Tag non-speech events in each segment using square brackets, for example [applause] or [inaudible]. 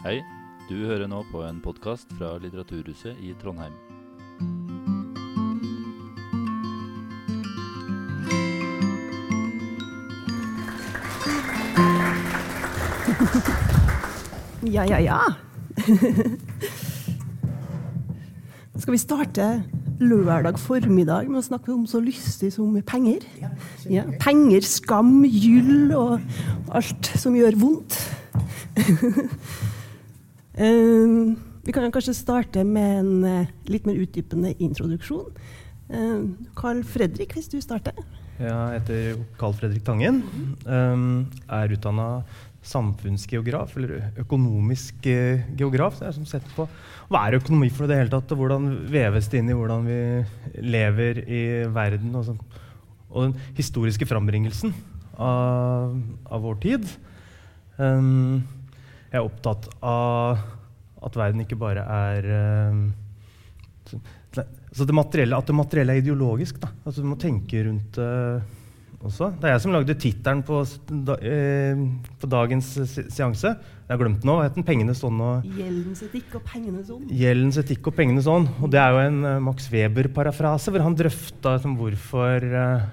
Hei, du hører nå på en podkast fra Litteraturhuset i Trondheim. Ja, ja, ja. [laughs] Skal vi starte lørdag formiddag med å snakke om så lystig som penger? Ja, penger, skam, gyll og alt som gjør vondt. [laughs] Eh, vi kan kanskje starte med en uh, litt mer utdypende introduksjon. Uh, Carl Fredrik, hvis du starter. Jeg heter Carl Fredrik Tangen. Um, er utdanna samfunnsgeograf, eller økonomisk eh, geograf. Det er som sett på Hva er økonomi for det hele tatt, og hvordan veves det inn i hvordan vi lever i verden? Og, sånn. og den historiske frambringelsen av, av vår tid. Um, jeg er opptatt av at verden ikke bare er så, så det materielle, At det materielle er ideologisk. Da. Altså, du må tenke rundt det også. Det er jeg som lagde tittelen på, da, eh, på dagens se seanse. Jeg har glemt nå. Hva het den? 'Pengenes ånd' og Gjeldens etikk og pengenes ånd. Gjeldens etikk og pengenes ånd. Og det er jo en uh, Max Weber-parafrase, hvor han drøfta liksom, hvorfor uh,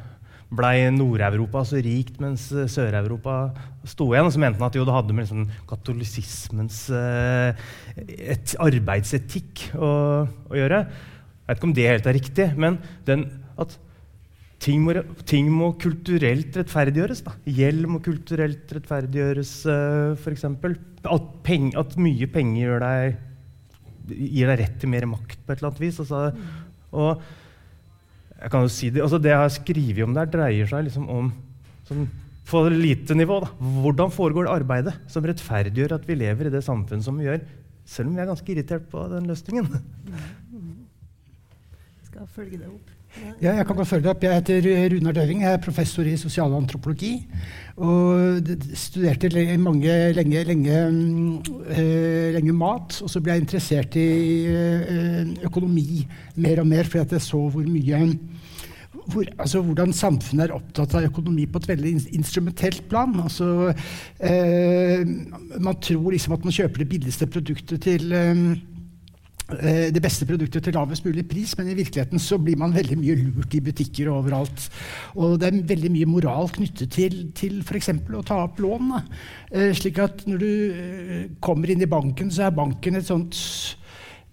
blei Nord-Europa så rikt, mens uh, Sør-Europa sto igjen. Og så mente han at jo, det hadde med liksom, katolisismens et arbeidsetikk å, å, gjøre. Jeg vet ikke om det helt er riktig, men den, at ting må, ting må, kulturelt rettferdiggjøres. Da. Gjeld må kulturelt rettferdiggjøres, uh, f.eks. At, at mye penger deg, gir deg rett til mer makt på et eller annet vis. Altså, og jeg kan jo si Det altså det jeg har skrevet om der, dreier seg liksom om sånn, på lite nivå. Da. Hvordan foregår det arbeidet som rettferdiggjør at vi lever i det samfunnet som vi gjør, selv om vi er ganske irritert på den løsningen? Skal følge det opp. Ja, jeg kan godt følge det opp. Jeg heter Runar Døving. Jeg er professor i sosialantropologi. Og studerte mange, lenge, lenge, øh, lenge, mat. Og så ble jeg interessert i øh, økonomi mer og mer, fordi jeg så hvor mye hvor, altså, hvordan samfunnet er opptatt av økonomi på et veldig instrumentelt plan. Altså, eh, man tror liksom at man kjøper det billigste produktet til det beste produktet til lavest mulig pris, men i virkeligheten så blir man veldig mye lurt i butikker og overalt. Og det er veldig mye moral knyttet til, til f.eks. å ta opp lån. Eh, slik at når du kommer inn i banken, så er banken et sånt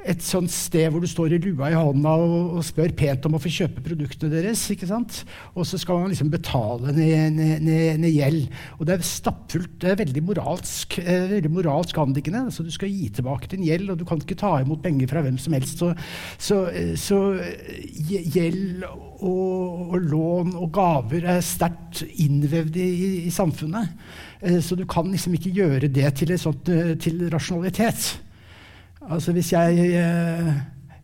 et sånt sted hvor du står i lua i hånda og, og, spør pent om å få kjøpe produktene deres. ikke sant? Og så skal man liksom betale ned, ned, ned, ned gjeld. Og det er stappfullt. Det er veldig moralsk, eh, veldig moralsk anliggende. Så du skal gi tilbake din gjeld, og du kan ikke ta imot penger fra hvem som helst. Så, så, så gjeld og, og, lån og gaver er sterkt innvevd i, i, samfunnet. Eh, så du kan liksom ikke gjøre det til, sånt, til rasjonalitet. Altså hvis jeg, eh,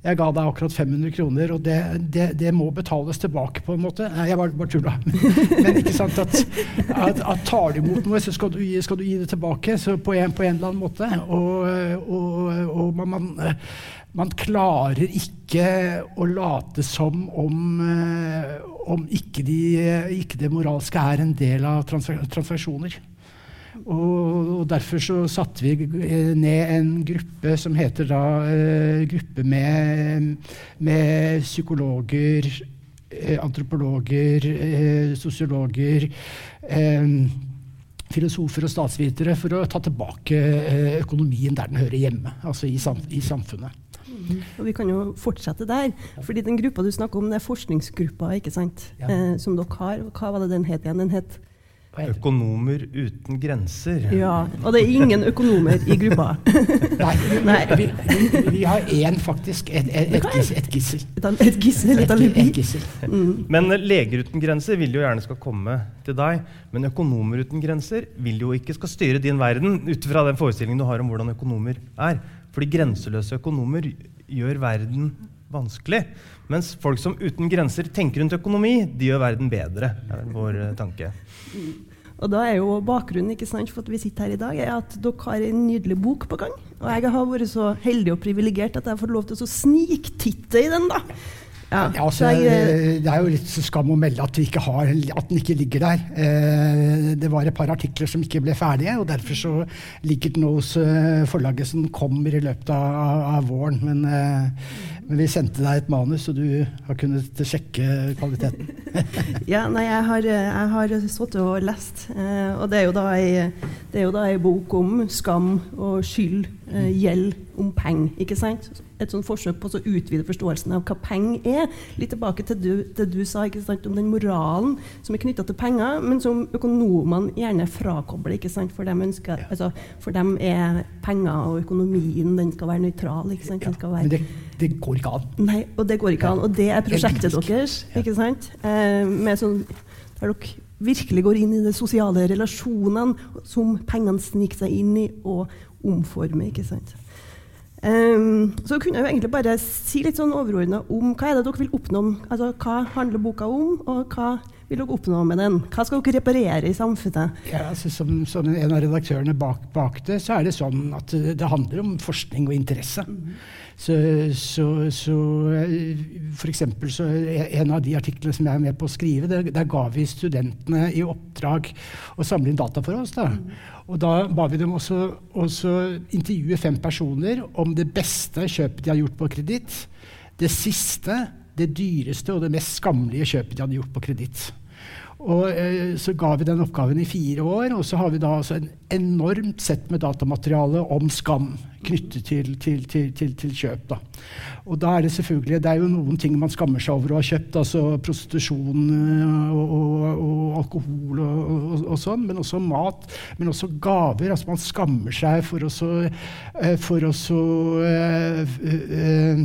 jeg ga deg akkurat 500 kroner, og det, det, det, må betales tilbake på en måte Nei, jeg bare, bare tulla. Men ikke sant at, at, at tar du imot noe, så skal du, skal du, gi det tilbake på en, på en eller annen måte. Og, og, og man, man, man, klarer ikke å late som om, eh, om ikke, de, ikke det moralske er en del av transaksjoner. Og, Derfor så satte vi ned en gruppe som heter da uh, gruppe med, med psykologer, uh, antropologer, uh, sosiologer filosofer og statsvitere for å ta tilbake økonomien der den hører hjemme, altså i, sam i samfunnet. Mm. Og Vi kan jo fortsette der. fordi den gruppa du snakker om, det er forskningsgruppa ikke sant? Ja. Eh, som dere har. Hva var det den het igjen? Den het Økonomer uten grenser. Ja, Og det er ingen økonomer i gruppa. [laughs] Nei. Vi, vi, vi, har én, faktisk. Et, et, et, gissel. Et gissel. Et gissel, et gissel. Mm. Men Leger uten grenser vil jo gjerne skal komme til deg. Men økonomer uten grenser vil jo ikke skal styre din verden ut fra den forestillingen du har om hvordan økonomer er. Fordi grenseløse økonomer gjør verden vanskelig. Mens folk som uten grenser tenker rundt økonomi, de gjør verden bedre. er vår eh, tanke. Og da er jo Bakgrunnen ikke sant, for at vi sitter her i dag, er at dere har en nydelig bok på gang. Og jeg har vært så heldig og privilegert at jeg har fått lov til å sniktitte i den. da. Ja, altså, det er jo litt skam å melde at, har, at den ikke ligger der. Eh, det var et par artikler som ikke ble ferdige, og derfor så ligger den hos eh, forlaget som kommer i løpet av, av våren. Men, eh, men vi sendte deg et manus, og du har kunnet sjekke kvaliteten. [laughs] ja, nei, jeg har, jeg har sittet og lest, eh, og det er jo da ei, det er jo da ei bok om skam og skyld, eh, gjeld, om penger, ikke sant? Et sånt forsøk på å utvide forståelsen av hva penger er. Litt tilbake til det du, du sa sant, om den moralen som er knytta til penger, men som økonomene gjerne frakobler. sant, For dem, ønsker, altså, for dem er penger og økonomien den skal være nøytral. skal være Men det, det går ikke an. Nei, og det går ikke an. Og det er prosjektet deres. ikke sant? Eh, med sånn, der dere virkelig går inn i de sosiale relasjonene som pengene sniker seg inn i og omformer. ikke sant? Um, så kunne jeg jo egentlig bare si litt sånn overordna om hva er det dere vil oppnå. Altså, hva handler boka om, og hva vil dere oppnå med den? Hva skal dere reparere i samfunnet? Ja, altså, som, som en av redaktørene bak, bak det, så er det sånn at det, det handler om forskning og interesse. Så, så, så eh, for eksempel så er En av de artiklene som jeg er med på å skrive, der, der ga vi studentene i oppdrag å samle inn data for oss. da. Og da ba vi dem også, også intervjue fem personer om det beste kjøpet de har gjort på kreditt, det siste, det dyreste og det mest skammelige kjøpet de hadde gjort på kreditt. Og eh, Så ga vi den oppgaven i fire år, og så har vi da altså en enormt sett med datamateriale om skam knyttet til, til, til, til, kjøp. Da. Og da er det selvfølgelig Det er jo noen ting man skammer seg over å ha kjøpt, altså prostitusjon eh, og, og, og alkohol og, og sånn, men også mat. Men også gaver. altså Man skammer seg for å så, eh, for å så eh, eh,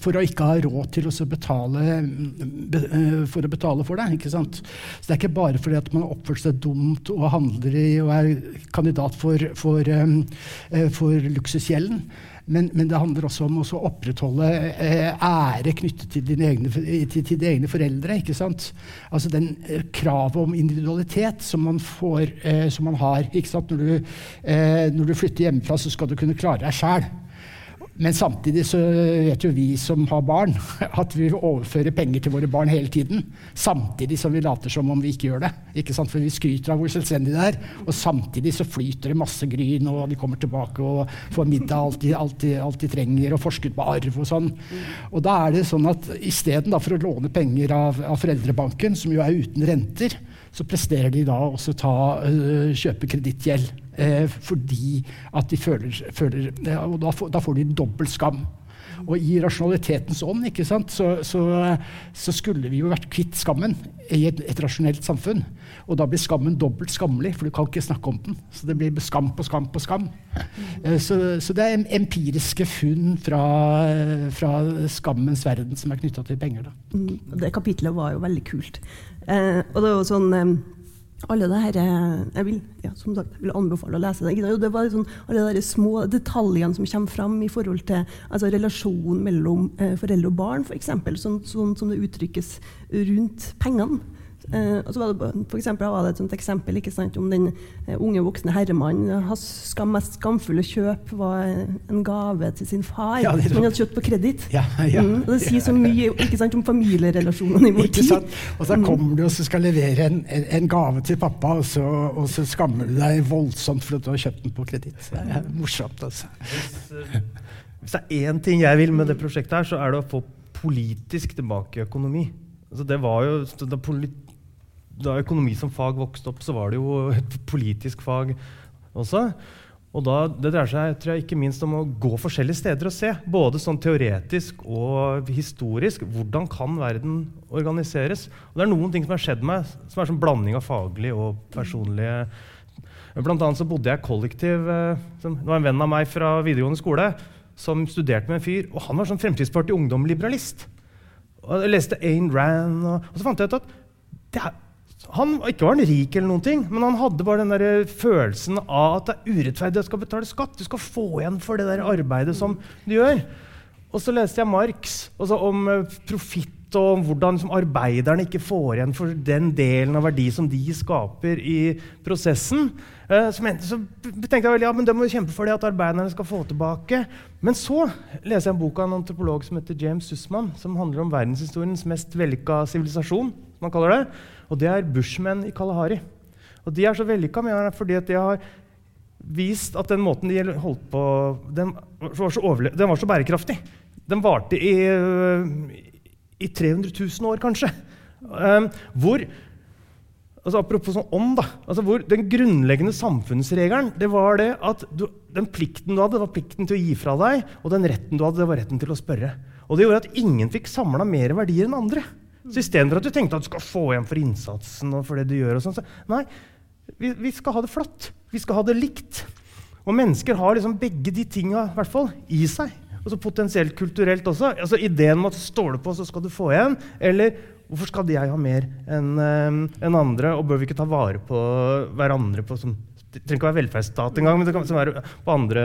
for å ikke ha råd til å betale, be, eh, for å betale for det. ikke sant? Så Det er ikke bare fordi at man har oppført seg dumt og handler i og er kandidat for, for, eh, eh, for luksusgjelden. Men, men det handler også om å opprettholde ære knyttet til dine, egne, til, til dine egne foreldre. ikke sant? Altså den kravet om individualitet som man, får, som man har. ikke sant? Når du, når du flytter hjemmefra, så skal du kunne klare deg sjæl. Men samtidig så vet jo vi som har barn, [laughs] at vi overfører penger til våre barn hele tiden. Samtidig som vi later som om vi ikke gjør det. Ikke sant? For vi skryter av hvor selvstendige det er. Og samtidig så flyter det masse gryn, og de kommer tilbake og får middag alt de, alt de, alt de trenger, og forskudd på arv og sånn. Og da er det sånn at istedenfor å låne penger av, av foreldrebanken, som jo er uten renter, så presterer de da også ta, øh, kjøpe kredittgjeld. Eh, fordi at de føler, føler ja, Og da får, da får de dobbel skam. Og i rasjonalitetens ånd ikke sant, så, så, så skulle vi jo vært kvitt skammen i et, et rasjonelt samfunn. Og da blir skammen dobbelt skammelig, for du kan ikke snakke om den. Så det blir skam på skam på skam. Eh, så, så det er empiriske funn fra, fra skammens verden som er knytta til penger. Mm, Det kapitlet var jo veldig kult. Eh, og det er jo sånn eh, alle det her, eh, jeg vil, ja, som sagt, jeg vil anbefale å lese det. Det var sånn, alle de små detaljene som kommer fram i forhold til altså, relasjonen mellom eh, foreldre og barn, f.eks. Sånn, sånn som det uttrykkes rundt pengene. Eh, og så var det, for eksempel, var det et sånt eksempel ikke sant, om den eh, unge voksne herremannen. Hans skam, mest skamfulle kjøp var eh, en gave til sin far, Ja, som han hadde kjøpt på kreditt. Ja, ja. Mm, det sier så mye ikke sant, om familierelasjonene i vår Ikke tid. sant? Og så kommer du og så skal levere en, en, en gave til pappa, og så, og så skammer du deg voldsomt for at du har kjøpt den på kreditt. Det er morsomt, altså. Hvis, hvis det er én ting jeg vil med det prosjektet, her, så er det å få politisk tilbake økonomi. Altså det var jo, da, poli, da økonomi som fag vokste opp, så var det jo et politisk fag også. Og da, Det dreier seg tror jeg, ikke minst om å gå forskjellige steder og se. Både sånn teoretisk og historisk. Hvordan kan verden organiseres? Og Det er noen ting som har skjedd meg, som er sånn blanding av faglig og personlige Blant annet så bodde jeg kollektiv eh, Det var en venn av meg fra videregående skole som studerte med en fyr, og han var sånn Fremskrittspartiet ungdom-liberalist. Og Jeg leste Ayn Rand, og, og så fant jeg ut at det er, han ikke var han rik, eller noen ting, men han hadde bare den der eh, følelsen av at det er urettferdig at du skal betale skatt. Du skal få igjen for det der arbeidet som du gjør. Og så leste jeg Marx altså om eh, profitt og om hvordan liksom, arbeiderne ikke får igjen for den delen av verdi som de skaper i prosessen. Eh, så, mente, så, tenkte jeg vel, ja, men det må vi kjempe for det at arbeiderne skal få tilbake. Men så leser jeg en bok av en antropolog som heter James Sussman, som handler om verdenshistoriens mest vellykka sivilisasjon. som han kaller det, Og det er Bushmen i Kalahari. Og de er så vellykka fordi at de har vist at den måten de holdt på Den var så, den var så bærekraftig. Den varte i, i 300 000 år, kanskje. Um, hvor altså Apropos sånn ånd, da. Altså hvor Den grunnleggende samfunnsregelen det var det at du, den plikten du hadde, var plikten til å gi fra deg, og den retten du hadde, det var retten til å spørre. Og det gjorde at ingen fikk samla mer verdier enn andre. Så istedenfor at du tenkte at du skal få igjen for innsatsen og for det du gjør, og sånn, så nei, vi, vi, skal ha det flott. Vi skal ha det likt. Og mennesker har liksom begge de tinga i seg. Og så potensielt kulturelt også. Altså Ideen om at står på, så skal du få igjen. Eller hvorfor skal jeg ha mer enn um, en andre? Og bør vi ikke ta vare på hverandre på som det trenger ikke å være velferdsstat engang, men det kan være på andre,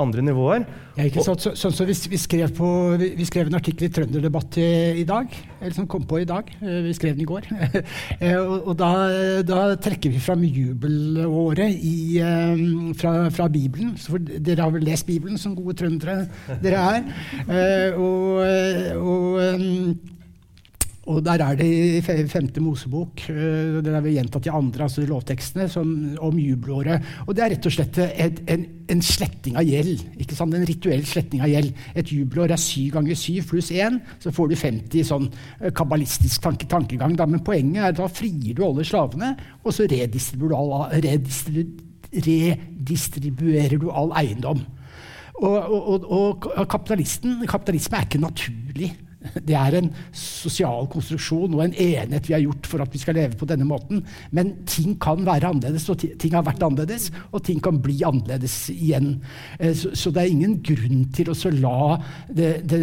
andre nivåer. Ja, ikke sant? Så, sånn som vi, vi, skrev på, vi, skrev en artikkel i Trønderdebatt i, i, dag, eller som kom på i dag. Eh, vi skrev den i går. [laughs] Eh, og, og da, da, trekker vi fram jubelåret i, um, fra, fra, Bibelen. For dere har vel lest Bibelen som gode trøndere dere er. Og, og og der er det i femte Mosebok, uh, den er vel gjentatt i andre altså lovtekstene, som, om jubelåret. Og det er rett og slett et, en, en, sletting av gjeld. ikke sant? En rituell sletting av gjeld. Et jubelår er syv ganger syv pluss én, så får du 50 sånn uh, kabbalistisk tanke, tankegang. Da. Men poenget er at da frier du alle slavene, og så redistribuerer du all, redistribu, redistribuerer du all eiendom. Og, og, og, og kapitalisme er ikke naturlig. Det er en sosial konstruksjon og en enhet vi har gjort for at vi skal leve på denne måten. Men ting kan være annerledes, og ting har vært annerledes, og ting kan bli annerledes igjen. Eh, så, det er ingen grunn til å la det, det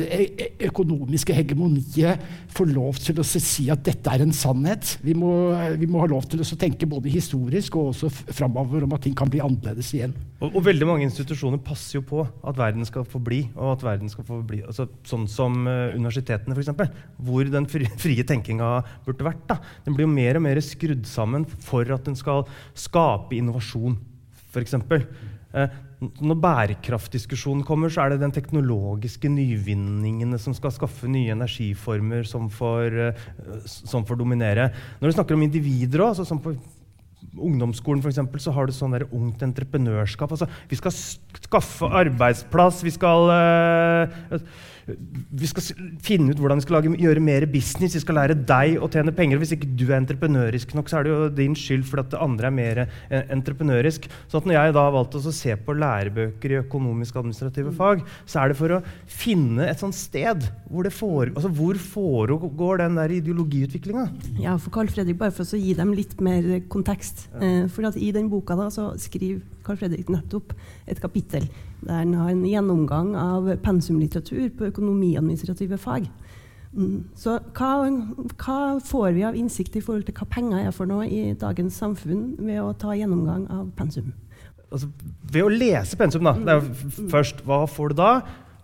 økonomiske hegemoniet få lov til å si at dette er en sannhet. Vi må, vi må ha lov til å tenke både historisk og også framover om at ting kan bli annerledes igjen. Og, og, veldig mange institusjoner passer jo på at verden skal forbli. og at verden skal forbli, altså, Sånn som uh, universitetene, f.eks. Hvor den frie, tenkinga burde vært. da. Den blir jo mer og mer skrudd sammen for at den skal skape innovasjon, f.eks. Eh, når bærekraftdiskusjonen kommer, så er det den teknologiske nyvinningene som skal skaffe nye energiformer som får, uh, som får dominere. Når du snakker om individer òg, som på ungdomsskolen for eksempel, så har du sånn der ungt entreprenørskap. Altså, vi skal skaffe arbeidsplass, vi skal uh, vi skal finne ut hvordan vi skal lage, gjøre mer business. Vi skal lære deg å tjene penger. Hvis ikke du er entreprenørisk nok, så er det jo din skyld fordi at det andre er mer eh, entreprenørisk. Så når jeg da har valgt å se på lærebøker i økonomisk-administrative fag, så er det for å finne et sånt sted hvor det foregår, altså hvor foregår den der ideologiutviklinga. Ja, for Carl Fredrik, bare for å gi dem litt mer kontekst. Eh, for I den boka da, så skriver Carl Fredrik nettopp et kapittel der han har en gjennomgang av pensumlitteratur på økonomiadministrative fag. Mm. Så hva, hva, får vi av innsikt i forhold til hva penger er for noe i dagens samfunn ved å ta gjennomgang av pensum? Altså, ved å lese pensum, da. Det er jo mm. først, hva får du da?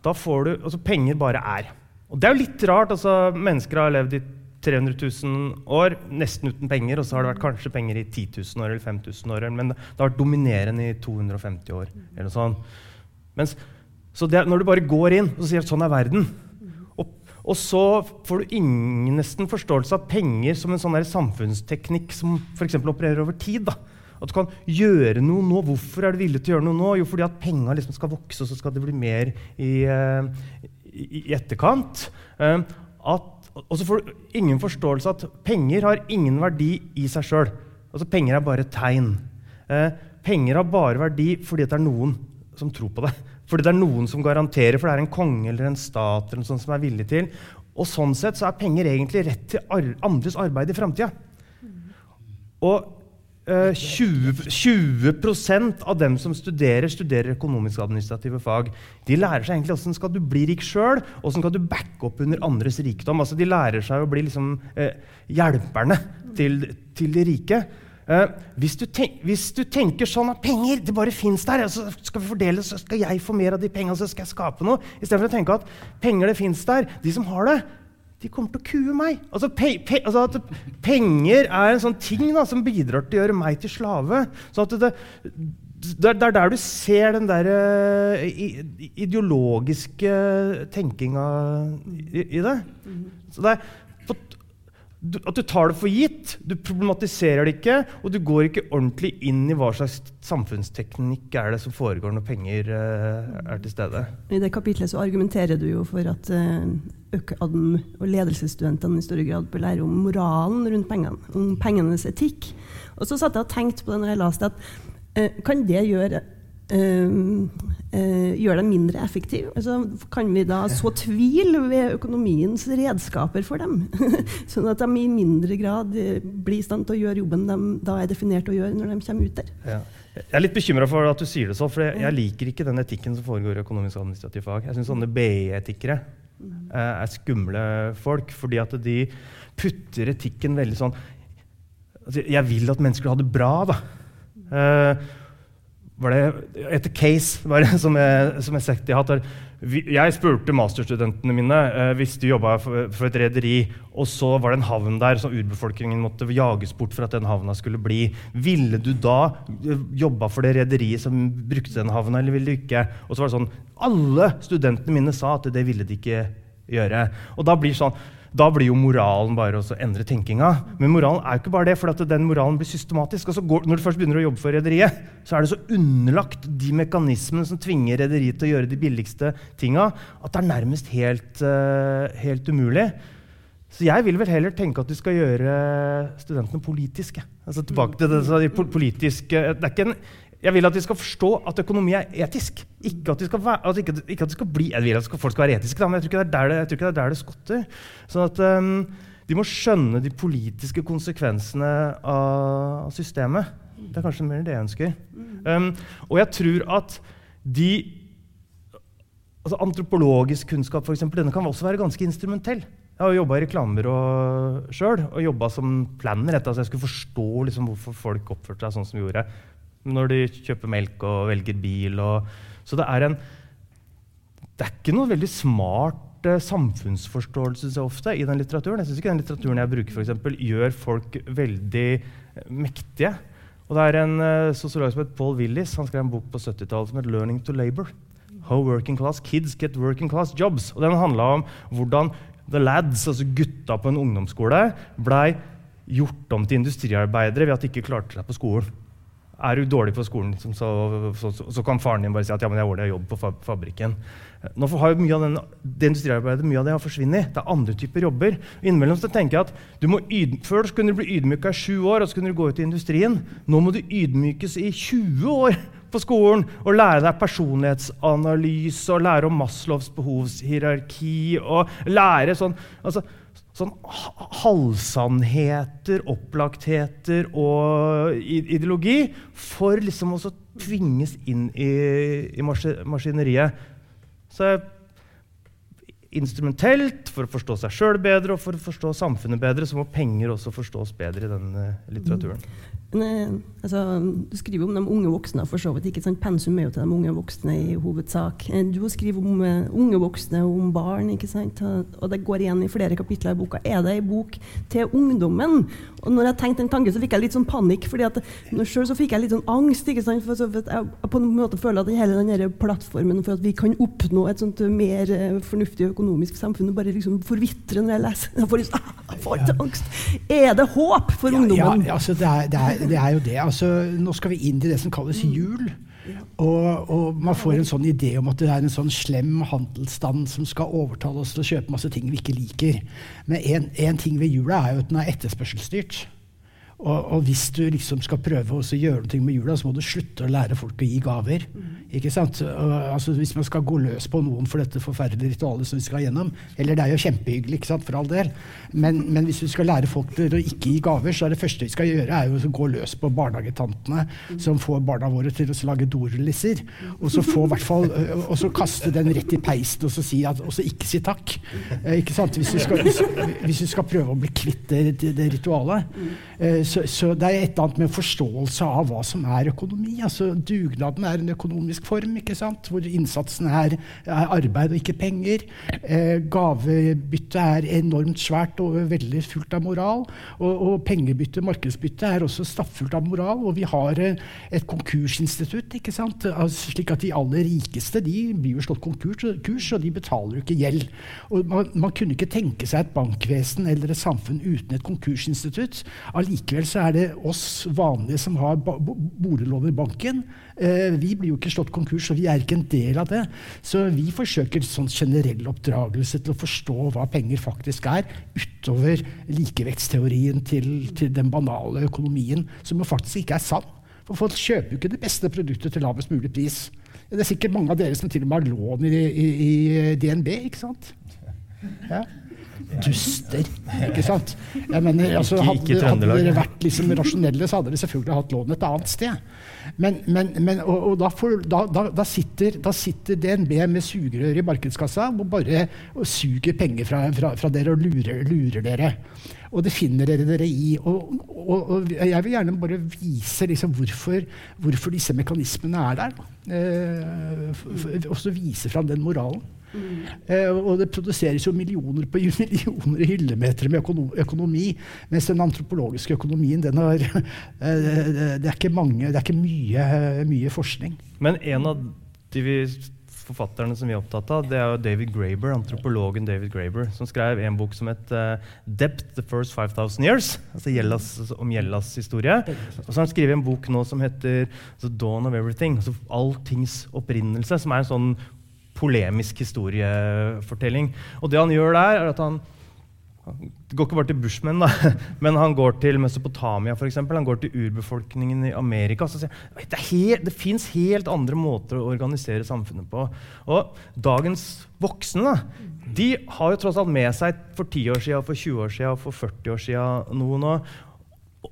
Da får du altså Penger bare er. Og det er jo litt rart. altså Mennesker har levd i 300 000 år nesten uten penger, og så har det vært kanskje penger i 10 000 år eller 5000 år, men det har vært dominerende i 250 år. eller noe sånt. Mens, så det, når du bare går inn og sier at sånn er verden, og, og så får du ingen nesten forståelse av penger som en sånn samfunnsteknikk som f.eks. opererer over tid. da. At du kan gjøre noe nå. Hvorfor er du villig til å gjøre noe nå? Jo, fordi at penga liksom skal vokse, og så skal det bli mer i, uh, i, i etterkant. Uh, at, og så får du ingen forståelse at penger har ingen verdi i seg sjøl. Altså, penger er bare et tegn. Eh, penger har bare verdi fordi det er noen som tror på det. Fordi det er noen som garanterer, for det er en konge eller en stat eller noe som er villig til. Og sånn sett så er penger egentlig rett til andres arbeid i framtida. Og uh, 20, 20 av dem som studerer, studerer økonomisk-administrative fag. De lærer seg egentlig hvordan skal du bli rik sjøl, og hvordan du backe opp under andres rikdom. Altså, de lærer seg å bli liksom, eh, hjelperne til, til de rike. Eh, hvis, du tenk, hvis, du tenker sånn at penger det bare fins der, så skal vi fordele, så skal jeg få mer av de pengene, så skal jeg skape noe, istedenfor å tenke at penger det fins der, de som har det, de kommer til å kue meg. Altså, pe pe altså Penger er en sånn ting da, som bidrar til å gjøre meg til slave. Så det, det, er der du ser den der uh, ideologiske tenkinga i, i, det. Så det er at du tar det for gitt, du problematiserer det ikke, og du går ikke ordentlig inn i hva slags samfunnsteknikk er det som foregår når penger uh, er til stede. I det kapitlet så argumenterer du jo for at uh, og ledelsesstudentene i større grad bør lære om moralen rundt pengene, om pengenes etikk. Og så satt jeg og tenkte på det når jeg leste at uh, kan det gjøre uh, gjør dem mindre effektive? Altså, kan vi da så tvil ved økonomiens redskaper for dem? [laughs] sånn at de i mindre grad eh, blir i stand til å gjøre jobben de da er definert å gjøre når de kommer ut der? Ja. Jeg er litt bekymra for at du sier det sånn, for jeg, jeg, liker ikke den etikken som foregår i økonomisk og administrativ fag. Jeg syns sånne BI-etikere uh, er skumle folk, fordi at de putter etikken veldig sånn altså, Jeg vil at mennesker har det bra, da. Uh, var det etter case bare, [laughs] som jeg, som jeg, jeg, hatt, jeg spurte masterstudentene mine eh, hvis de jobba for, et rederi, og så var det en havn der som urbefolkningen måtte jages bort for at den havna skulle bli. Ville du da eh, jobba for det rederiet som brukte den havna, eller ville du ikke? Og så var det sånn, Alle studentene mine sa at det ville de ikke gjøre. Og da blir sånn da blir jo moralen bare å endre tenkinga. Men moralen er jo ikke bare det, for den moralen blir systematisk. Og går, når du først begynner å jobbe for rederiet, så er det så underlagt de mekanismene som tvinger rederiet til å gjøre de billigste tinga, at det er nærmest helt, uh, helt umulig. Så jeg vil vel heller tenke at du skal gjøre studentene politiske. Altså tilbake til det, politiske Det er ikke en jeg vil at de skal forstå at økonomi er etisk. Ikke at de skal, være, at ikke, ikke at de skal bli, Jeg vil at folk skal være etiske, da, men jeg tror ikke det er der det, det, er der det skotter. Sånn at um, De må skjønne de politiske konsekvensene av systemet. Det er kanskje mer det jeg ønsker. Um, og jeg tror at de altså Antropologisk kunnskap for eksempel, denne kan også være ganske instrumentell. Jeg har jobba i reklamebyrå sjøl og jobba som planner. Etter, altså jeg skulle forstå liksom, hvorfor folk oppførte seg sånn som de gjorde når de kjøper melk og velger bil. Og, så det er en Det er ikke noe veldig smart eh, samfunnsforståelse så ofte i den litteraturen. Jeg syns ikke den litteraturen jeg bruker, for eksempel, gjør folk veldig eh, mektige. Og det er en uh, sosiolog som heter Paul Willis han skrev en bok på 70-tallet som het 'Learning to Labor'. How working class kids get working class jobs. Og Den handla om hvordan the lads, altså gutta på en ungdomsskole, blei gjort om til industriarbeidere ved at de ikke klarte seg på skolen. Er du dårlig på skolen, liksom, så, så, så, så, kan faren din bare si at ja, men jeg ordner jobb på fabrikken. Nå har jo mye av den, det industriarbeidet mye av det har forsvunnet. Det er andre typer jobber. Innimellom så tenker jeg at du må yd, Før kunne du bli ydmyka i sju år, og så kunne du gå ut i industrien. Nå må du ydmykes i 20 år på skolen og lære deg personlighetsanalyse og lære om Maslows behovshierarki og lære sånn altså, sånn halvsannheter, opplagtheter og ideologi for liksom å tvinges inn i, i maskineriet. Så instrumentelt, for å forstå seg sjøl bedre og for å forstå samfunnet bedre, så må penger også forstås bedre i denne litteraturen. Altså, du skriver om de unge voksne, for så vidt ikke sant? Pensum er jo til de unge voksne i hovedsak. Eh, du skriver om uh, unge voksne og om barn, ikke sant? og det går igjen i flere kapitler i boka. Er det ei bok til ungdommen? Og når jeg tenkte den tanken, så fikk jeg litt sånn panikk. fordi at Sjøl fikk jeg litt sånn angst. ikke sant? For, jeg på en måte føler at hele den plattformen for at vi kan oppnå et sånt mer uh, fornuftig økonomisk samfunn, bare liksom forvitrer når jeg leser. Jeg får, liksom, jeg får angst. Er det håp for ja, ungdommen? Ja, altså det er, det er det er jo det. Altså, nå skal vi inn til det som kalles mm. jul. Og, og, man får en sånn idé om at det er en sånn slem handelsstand som skal overtale oss til å kjøpe masse ting vi ikke liker. Men én ting ved jula er jo at den er etterspørselsstyrt. Og, og, hvis du liksom skal prøve å gjøre noe med jula, så må du slutte å lære folk å gi gaver. Mm. Ikke sant? Og, altså, hvis man skal gå løs på noen for dette forferdelige ritualet som vi skal gjennom Eller det er jo kjempehyggelig, ikke sant, for all del. Men, men, hvis du skal lære folk å ikke gi gaver, så er det første vi skal gjøre, er jo å gå løs på barnehagetantene mm. som får barna våre til å lage dorulisser. Og så få hvert fall Og så kaste den rett i peisen og så, si at, og så ikke si takk. Eh, ikke sant? Hvis du, skal, hvis, hvis du skal prøve å bli kvitt det, det, det ritualet. Så, så, det er et eller annet med forståelse av hva som er økonomi. Altså, dugnaden er en økonomisk form ikke sant? hvor innsatsen er, er arbeid og ikke penger. Eh, gavebyttet er enormt svært og veldig fullt av moral. Og, og pengebytte, markedsbytte, er også stappfullt av moral. Og vi har eh, et konkursinstitutt, ikke sant? Altså, slik at de aller rikeste de blir jo slått konkurs, og de betaler jo ikke gjeld. Og man, man kunne ikke tenke seg et bankvesen eller et samfunn uten et konkursinstitutt. Allikevel så er det oss vanlige som har boliglån i banken. Eh, vi blir jo ikke slått konkurs, og vi er ikke en del av det. Så vi forsøker sånn generell oppdragelse til å forstå hva penger faktisk er, utover likevektsteorien til, til den banale økonomien, som jo faktisk ikke er sann. For folk kjøper jo ikke det beste produktet til lavest mulig pris. Det er sikkert mange av dere som til og med har lån i, i, i DNB. ikke sant? Ja. Duster, ikke sant? Jeg mener, altså, hadde, hadde, dere vært liksom rasjonelle, så hadde dere selvfølgelig hatt lån et annet sted. Men, men, men og, og da, får, da, da, da, sitter, da, sitter, DNB med sugerør i markedskassa og bare og suger penger fra, fra, fra dere og lurer, lurer, dere. Og det finner dere dere i. Og, og, jeg vil gjerne bare vise liksom hvorfor, hvorfor, disse mekanismene er der. Eh, også vise fram den moralen. Mm. Og det produseres jo millioner på [laughs] millioner hyllemeter med økonomi, mens den antropologiske økonomien den har, [laughs] eh, det, er ikke mange, det er ikke mye, mye forskning. Men en av de forfatterne som vi er opptatt av, det er jo David Graeber, antropologen David Graeber, som skrev en bok som het uh, 'Dept the First 5000 Years', altså Gjellas, om Gjellas historie. Og så har han skrevet en bok nå som heter 'The Dawn of Everything', altså alltings opprinnelse, som er en sånn polemisk historiefortelling. Og det han gjør der, er at han det går ikke bare til Bushman, da, [laughs] men han går til Mesopotamia eksempel. Han går til urbefolkningen i Amerika. Så sier, det, helt, det fins helt andre måter å organisere samfunnet på. Og dagens voksne da, de har jo tross alt med seg for 10 år siden, for 20 år siden, for 40 år siden noe nå.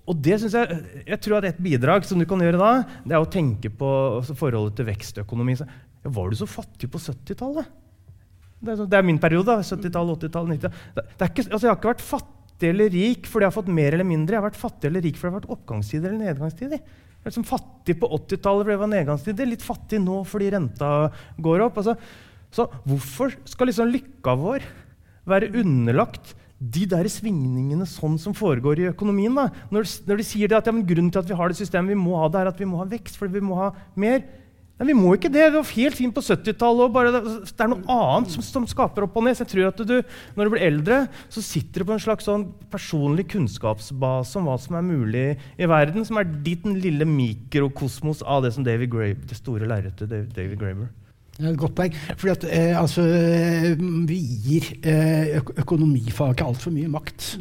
Og det synes jeg, jeg tror at Et bidrag som du kan gjøre da, det er å tenke på forholdet til vekstøkonomi. Ja, var du så fattig på 70-tallet? Det, det, er min periode. 70-tallet, 80-tallet, 90-tallet. Altså, jeg har ikke vært fattig eller rik fordi jeg har fått mer eller mindre. Jeg har vært fattig eller rik fordi det har vært oppgangstider eller nedgangstider. Jeg er liksom fattig på 80-tallet fordi det var nedgangstider. Litt fattig nå fordi renta går opp. Altså, så hvorfor skal liksom lykka vår være underlagt de der svingningene sånn som foregår i økonomien. Da. Når, når de sier at ja, grunnen til at vi har det systemet vi må ha det, er at vi må ha vekst fordi vi må ha mer. Nei, vi må ikke det. Det var helt fint på 70-tallet. Det, er noe annet som, som, skaper opp og ned. Så jeg tror at du, Når du blir eldre, så sitter du på en slags sånn personlig kunnskapsbase om hva som er mulig i verden, som er ditt lille mikrokosmos av det som David Graber, det store lerretet David Graber. Det er et godt poeng. Fordi at, eh, altså, vi gir eh, økonomifaget altfor mye makt.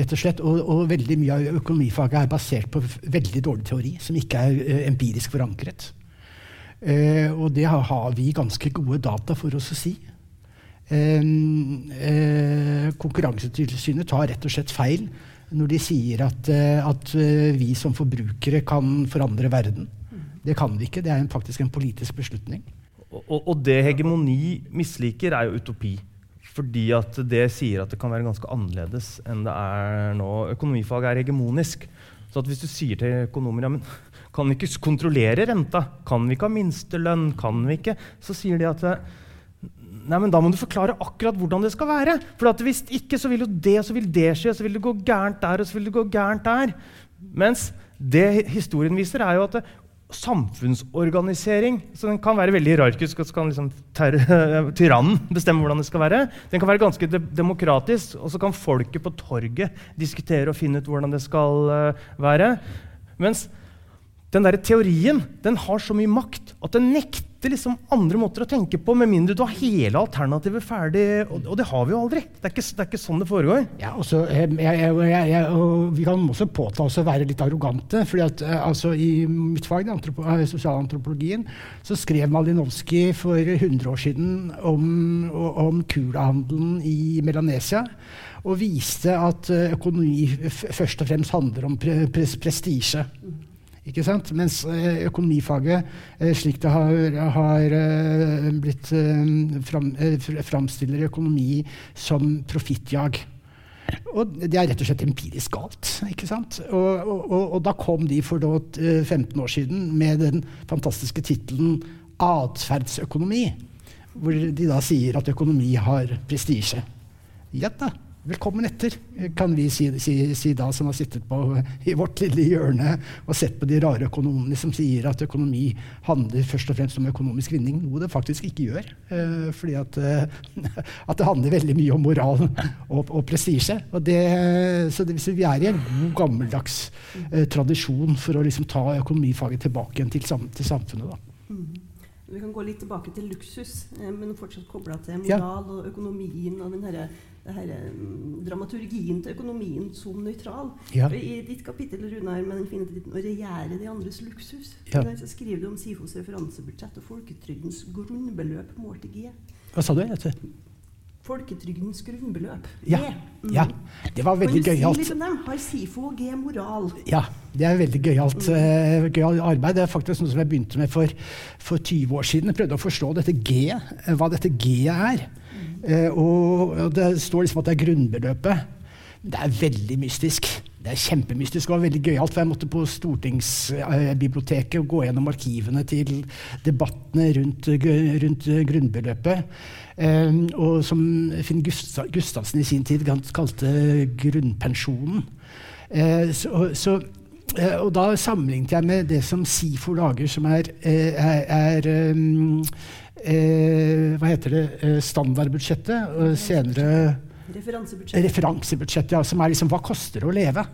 Rett og slett. Og, og, veldig mye av økonomifaget er basert på veldig dårlig teori, som ikke er eh, empirisk forankret. Eh, og det har, vi ganske gode data for oss å si. Eh, eh, Konkurransetilsynet tar rett og slett feil når de sier at, eh, at vi som forbrukere kan forandre verden. Det kan vi ikke. Det er en, faktisk en politisk beslutning. Og, og, det hegemoni misliker, er jo utopi. Fordi at det sier at det kan være ganske annerledes enn det er nå. Økonomifaget er hegemonisk. Så hvis du sier til økonomer ja, men kan vi ikke kontrollere renta, kan vi ikke ha minstelønn, kan vi ikke, så sier de at nei, men da må du forklare akkurat hvordan det skal være. For hvis ikke, så vil jo det, så vil det skje, så vil det gå gærent der, og så vil det gå gærent der. Mens det historien viser, er jo at samfunnsorganisering. Så den kan være veldig hierarkisk. og så kan liksom [laughs] Tyrannen bestemme hvordan det skal være. Den kan være ganske de demokratisk, og så kan folket på torget diskutere og finne ut hvordan det skal uh, være. Mens den der teorien den har så mye makt at den nekter liksom andre måter å tenke på, med mindre du har hele alternativet ferdig. Og, og det har vi jo aldri. Det er ikke, det er ikke sånn det foregår. Ja, også, jeg, jeg, jeg, og Vi kan også påta oss å være litt arrogante. fordi at eh, altså, I mitt fag, eh, sosialantropologien, så skrev Malinowski for 100 år siden om, om kulahandelen i Melanesia. Og viste at eh, økonomi først og fremst handler om pre, pre, prestisje. Ikke sant? Mens eh, økonomifaget, eh, slik det har, har eh, blitt fram, framstiller økonomi som profittjag. Og det er rett og slett empirisk galt. ikke sant? Og, og, og da kom de for 15 år siden med den fantastiske tittelen 'Atferdsøkonomi', hvor de da sier at økonomi har prestisje. Gjett, da, velkommen etter, kan vi si, si, si, da, som har sittet på, i vårt lille hjørne og sett på de rare økonomene som sier at økonomi handler først og fremst om økonomisk vinning, noe det faktisk ikke gjør. Uh, fordi at, uh, at, det handler veldig mye om moral og, og prestisje. så det, vi er i en god, gammeldags uh, tradisjon for å liksom, ta økonomifaget tilbake igjen til, sam, til samfunnet. da. Vi kan gå litt tilbake til luksus, eh, men fortsatt kobla til moral ja. og økonomien og den herre, herre, mm, dramaturgien til økonomien som nøytral. Ja. I ditt kapittel Runar, med den fine tittelen 'Å regjere de andres luksus' ja. så skriver du om SIFOs referansebudsjett og folketrygdens grunnbeløp målt i G. Hva sa du? Folketrygdens grunnbeløp. Ja, mm. ja, det var veldig gøyalt. Kan du si litt om dem? Har SIFO og G moral? Ja, det er veldig gøyalt mm. uh, arbeid. Det er faktisk noe som jeg begynte med for, for 20 år siden. Jeg prøvde å forstå dette G, eh, hva dette G er. Mm. Eh, og, og det står liksom at det er grunnbeløpet. Det er veldig mystisk. Det er kjempemystisk og veldig gøyalt. For jeg måtte på stortingsbiblioteket og gå gjennom arkivene til debattene rundt, rundt grunnbeløpet. Um, og som Finn Gustav, Gustavsen i sin tid kalte grunnpensjonen. Uh, så, så, uh, og da sammenlignet jeg med det som SIFO lager, som er, uh, er, er um, Hva heter det? Standardbudsjettet. Og senere Referansebudsjettet. Referansebudsjett, ja, Som er liksom Hva koster det å leve?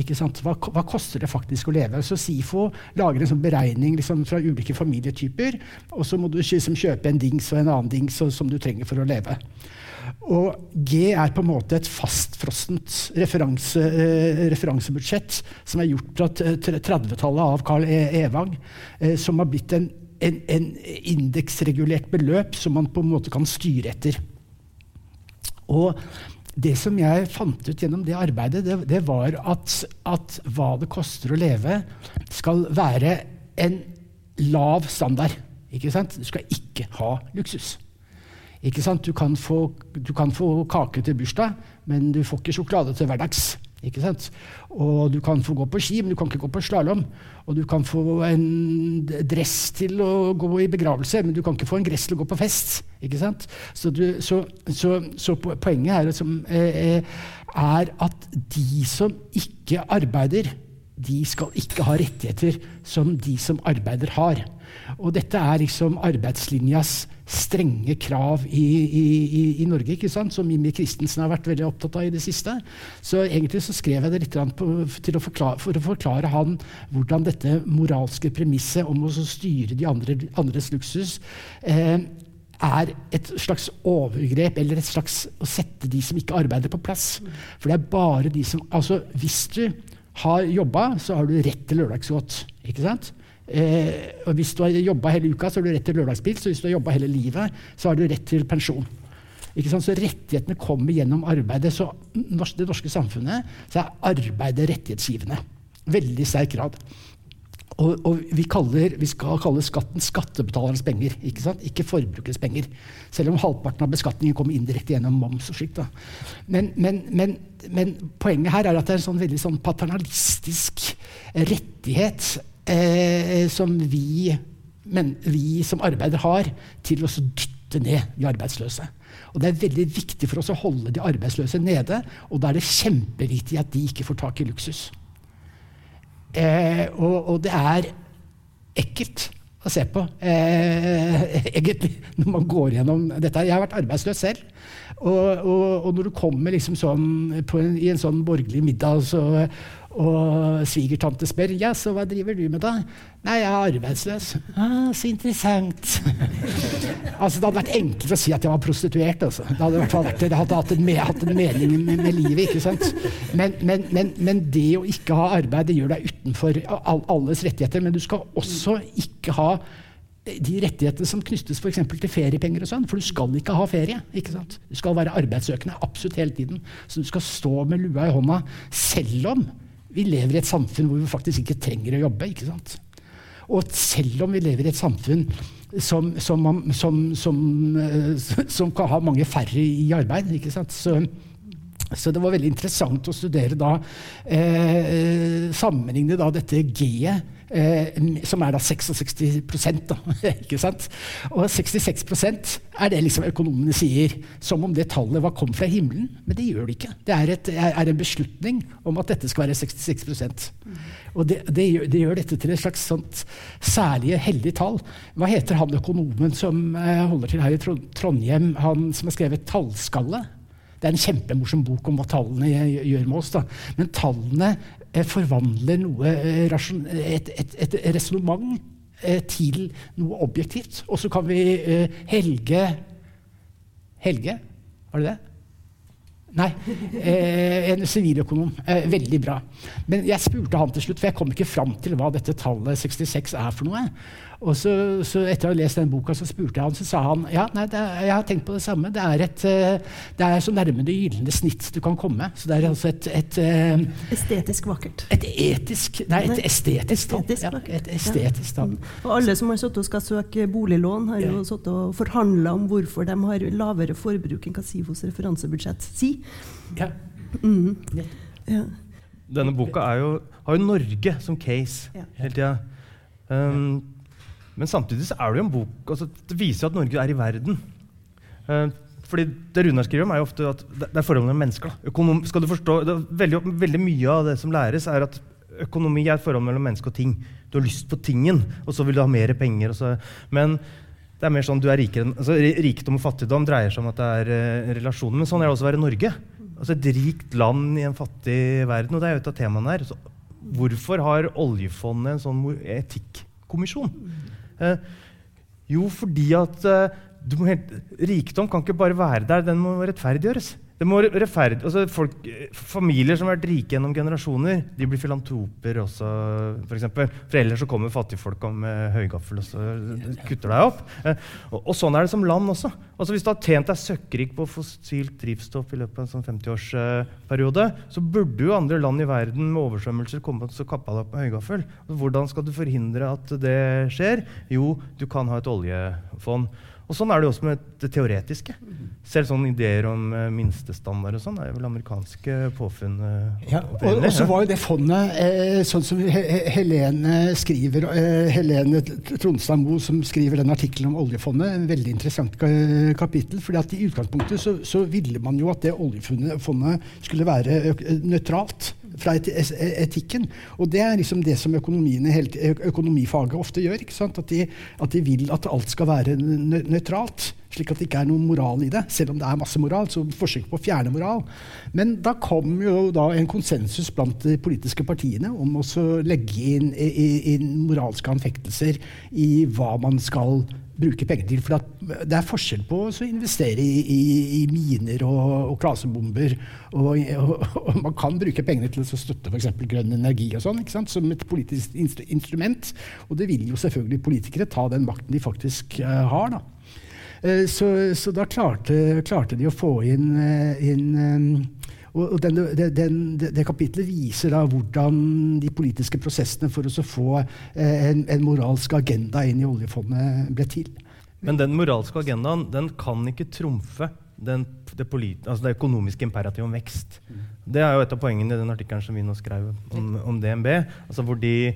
Hva, hva, koster det faktisk å leve? Så SIFO lager en sånn beregning liksom, fra ulike familietyper, og så må du liksom, kjøpe en dings og en annen dings som du trenger for å leve. Og G er på en måte et fastfrossent referanse, eh, referansebudsjett som er gjort fra 30-tallet av Carl e. Evang, eh, som har blitt en, en, en indeksregulert beløp som man på en måte kan styre etter. Og det som jeg fant ut gjennom det arbeidet, det, det var at, at, hva det koster å leve, skal være en lav standard. Ikke sant? Du skal ikke ha luksus. Ikke sant? Du, kan få, du kan få kake til bursdag, men du får ikke sjokolade til hverdags. Ikke sant? Og du kan få gå på ski, men du kan ikke gå på slalåm. Og du kan få en dress til å gå i begravelse, men du kan ikke få en gress til å gå på fest. Ikke sant? Så, du, så, så, så poenget er, som, eh, er at de som ikke arbeider, de skal ikke ha rettigheter som de som arbeider, har. Og dette er liksom arbeidslinjas strenge krav i, i, i Norge, ikke sant? som Mimmi Christensen har vært veldig opptatt av i det siste. Så egentlig så skrev jeg det litt på, å forklare, for å forklare han hvordan dette moralske premisset om å styre de andre, andres luksus eh, er et slags overgrep, eller et slags å sette de som ikke arbeider, på plass. For det er bare de som Altså, hvis du har jobba, så har du rett til lørdagsgodt. Ikke sant? Eh, og hvis du har jobba hele uka, så har du rett til lørdagspils. Og hvis du har jobba hele livet, så har du rett til pensjon. Så rettighetene kommer gjennom arbeidet. Så det norske samfunnet så er arbeidet rettighetsgivende. Veldig sterk grad. Og, og vi, kaller, vi, skal kalle skatten skattebetalernes penger, ikke, sant? ikke forbrukets penger. Selv om halvparten av beskatningen kommer indirekte gjennom moms og slikt. Men, men, men, men, poenget her er at det er en sånn veldig sånn paternalistisk rettighet eh, som vi, men, vi, som arbeider har, til å dytte ned de arbeidsløse. Og Det er veldig viktig for oss å holde de arbeidsløse nede, og da er det kjempeviktig at de ikke får tak i luksus. Eh, og, og, det er ekkelt å se på, eh, [laughs] egentlig, når man går gjennom dette. Jeg har vært arbeidsløs selv. Og, og, og når du kommer liksom sånn en, i en sånn borgerlig middag, så og svigertante spør ja, så hva driver du med da? Nei, jeg er arbeidsløs. Ah, så interessant. [laughs] altså, det hadde vært enklere å si at jeg var prostituert. Altså. Det hadde, vært, det hadde hatt, en, hatt en mening med, med, livet. ikke sant? Men, men, men, men, det å ikke ha arbeid det gjør deg utenfor alles rettigheter. Men du skal også ikke ha de rettighetene som knyttes for til feriepenger. og sånn, For du skal ikke ha ferie. ikke sant? Du skal være arbeidssøkende absolutt hele tiden. Så du skal stå med lua i hånda selv om vi lever i et samfunn hvor vi faktisk ikke trenger å jobbe. ikke sant? Og selv om vi lever i et samfunn som, som, som, eh, [laughs] som kan ha mange færre i arbeid, ikke sant? Så, Så det var veldig interessant å studere da, eh, sammenligne da dette G-et, eh, som er da 66 da, [laughs] ikke sant? Og 66% er det liksom økonomene sier, som om det tallet var kom fra himmelen. Men det gjør det ikke. Det er, et, er en beslutning om at dette skal være 66 Og det, det, gjør, det gjør, dette til et slags sånt særlige hellig tall. Hva heter han økonomen som eh, holder til her i Trondheim, han som har skrevet 'Tallskalle'? Det er en kjempemorsom bok om hva tallene gjør med oss. Da. Men tallene eh, forvandler noe, eh, et, et, et resonnement eh, til noe objektivt. Og så kan vi Helge Helge, var det det? Nei. Eh, en siviløkonom. Eh, veldig bra. Men jeg spurte han til slutt, for jeg kom ikke fram til hva dette tallet 66 er for noe. Og så, så, etter å ha lest den boka så spurte jeg han, så sa han ja, nei, er, jeg har tenkt på det samme. Det er, et, eh, det er så nærme det gylne snitt du kan komme. Så det er altså et, et et Estetisk vakkert. Et etisk Nei, et estetisk tall. Ja, et estetisk tall. Ja. Og alle som har sittet og skal søke boliglån, har jo sittet og forhandla om hvorfor de har lavere forbruk enn hva referansebudsjett sier. Ja. Mm. ja. Denne boka jo, har jo Norge som case hele tida. Um, men samtidig så er det jo en bok altså, Det viser jo at Norge er i verden. Uh, fordi Det Runar skriver om, er jo ofte at det er forholdet mellom mennesker. Økonom, skal du forstå, veldig, veldig, mye av det som læres, er at økonomi er et forhold mellom menneske og ting. Du har lyst på tingen, og så vil du ha mer penger. Så, men det er mer sånn, du er rikere, altså, Rikdom og fattigdom dreier seg om at det er uh, relasjoner. Men sånn er det også å være Norge. Altså Et rikt land i en fattig verden. Og det er jo et av temaene her. Så, hvorfor har oljefondet en sånn etikkommisjon? Eh, jo, fordi at eh, helt, rikdom kan ikke bare være der, den må rettferdiggjøres. Det må rettferdig, altså folk, familier som har vært rike gjennom generasjoner, de blir filantroper også. For, eksempel. for ellers så kommer fattigfolk med høygaffel og så kutter deg opp. Eh, og, og, sånn er det som land også. Altså Hvis du har tjent deg søkkrik på fossilt drivstoff i løpet av en sånn 50-årsperiode, så burde jo andre land i verden med oversvømmelser komme og kappe deg opp med høygaffel. Hvordan skal du forhindre at det skjer? Jo, du kan ha et oljefond. Og sånn er det også med det teoretiske. Selv sånne ideer om uh, minstestandard og sånn er vel amerikanske påfunn. Uh, ja, og, og så var jo det fondet, eh, sånn som Helene skriver, eh, Helene Trondstad Moe, som skriver den artikkelen om oljefondet, en veldig interessant kapittel. fordi at i utgangspunktet så, så ville man jo at det oljefondet skulle være nøytralt fra etikken. Og det er liksom det som økonomifaget ofte gjør. At de, at, de, vil at alt skal være nøytralt. Slik at det ikke er noen moral i det. Selv om det er masse moral. så forsøk på å fjerne moral. Men da kom jo da en konsensus blant de politiske partiene om å legge inn, inn moralske anfektelser i hva man skal bruke penger til. For det er forskjell på å investere i, i, i miner og, og klasebomber. Og, og, og, man kan bruke pengene til å støtte f.eks. grønn energi og sånn, som et politisk instrument. Og det vil jo selvfølgelig politikere ta den makten de faktisk uh, har. da. Uh, så, så, da klarte, klarte, de å få inn, uh, inn um, og den, den, det kapitlet viser da hvordan de politiske prosessene for å få eh, en, en, moralsk agenda inn i oljefondet ble til. Men den moralske agendaen den kan ikke trumfe den, det, altså det, økonomiske imperativet om vekst. Mm. Det er jo et av poengene i den artikkelen som vi nå skrev om, om DNB. Altså hvor de,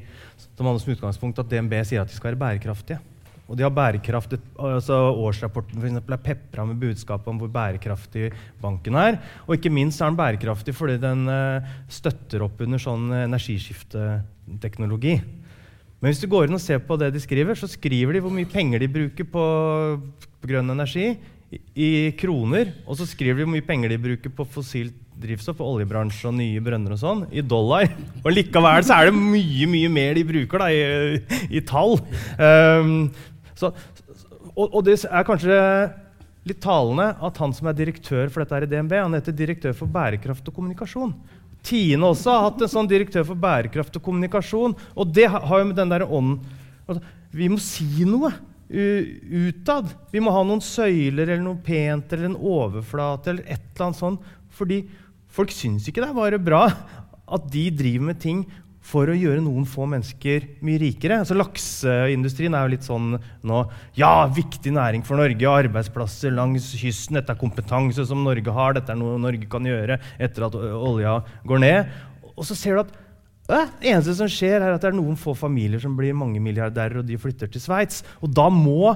som hadde som utgangspunkt at DNB sier at de skal være bærekraftige. Og de har bærekraftig, altså Årsrapporten for eksempel, er pepra med budskap om hvor bærekraftig banken er. Og ikke minst er den bærekraftig fordi den uh, støtter opp under sånn energiskifteteknologi. Men hvis du går inn og ser på det de skriver, så skriver de hvor mye penger de bruker på, på grønn energi i, i, kroner. Og så skriver de hvor mye penger de bruker på fossilt drivstoff, på oljebransje og nye brønner og sånn, i dollar. Og likevel så er det mye mye mer de bruker da, i, i tall. Um, så, og, og, det er kanskje litt talende at han som er direktør for dette her i DNB, han heter direktør for bærekraft og kommunikasjon. Tine også har hatt en sånn direktør for bærekraft og kommunikasjon. Og det har jo med den der ånden altså, Vi må si noe utad. Vi må ha noen søyler eller noe pent eller en overflate eller et eller annet sånt. Fordi folk syns ikke det er bare bra at de driver med ting for å gjøre noen få mennesker mye rikere. Altså Lakseindustrien er jo litt sånn nå Ja, viktig næring for Norge. Arbeidsplasser langs kysten. Dette er kompetanse som Norge har. Dette er noe Norge kan gjøre etter at olja går ned. Og så ser du at det eneste som skjer, er at det er noen få familier som blir mangemilliardærer, og de flytter til Sveits. Og da må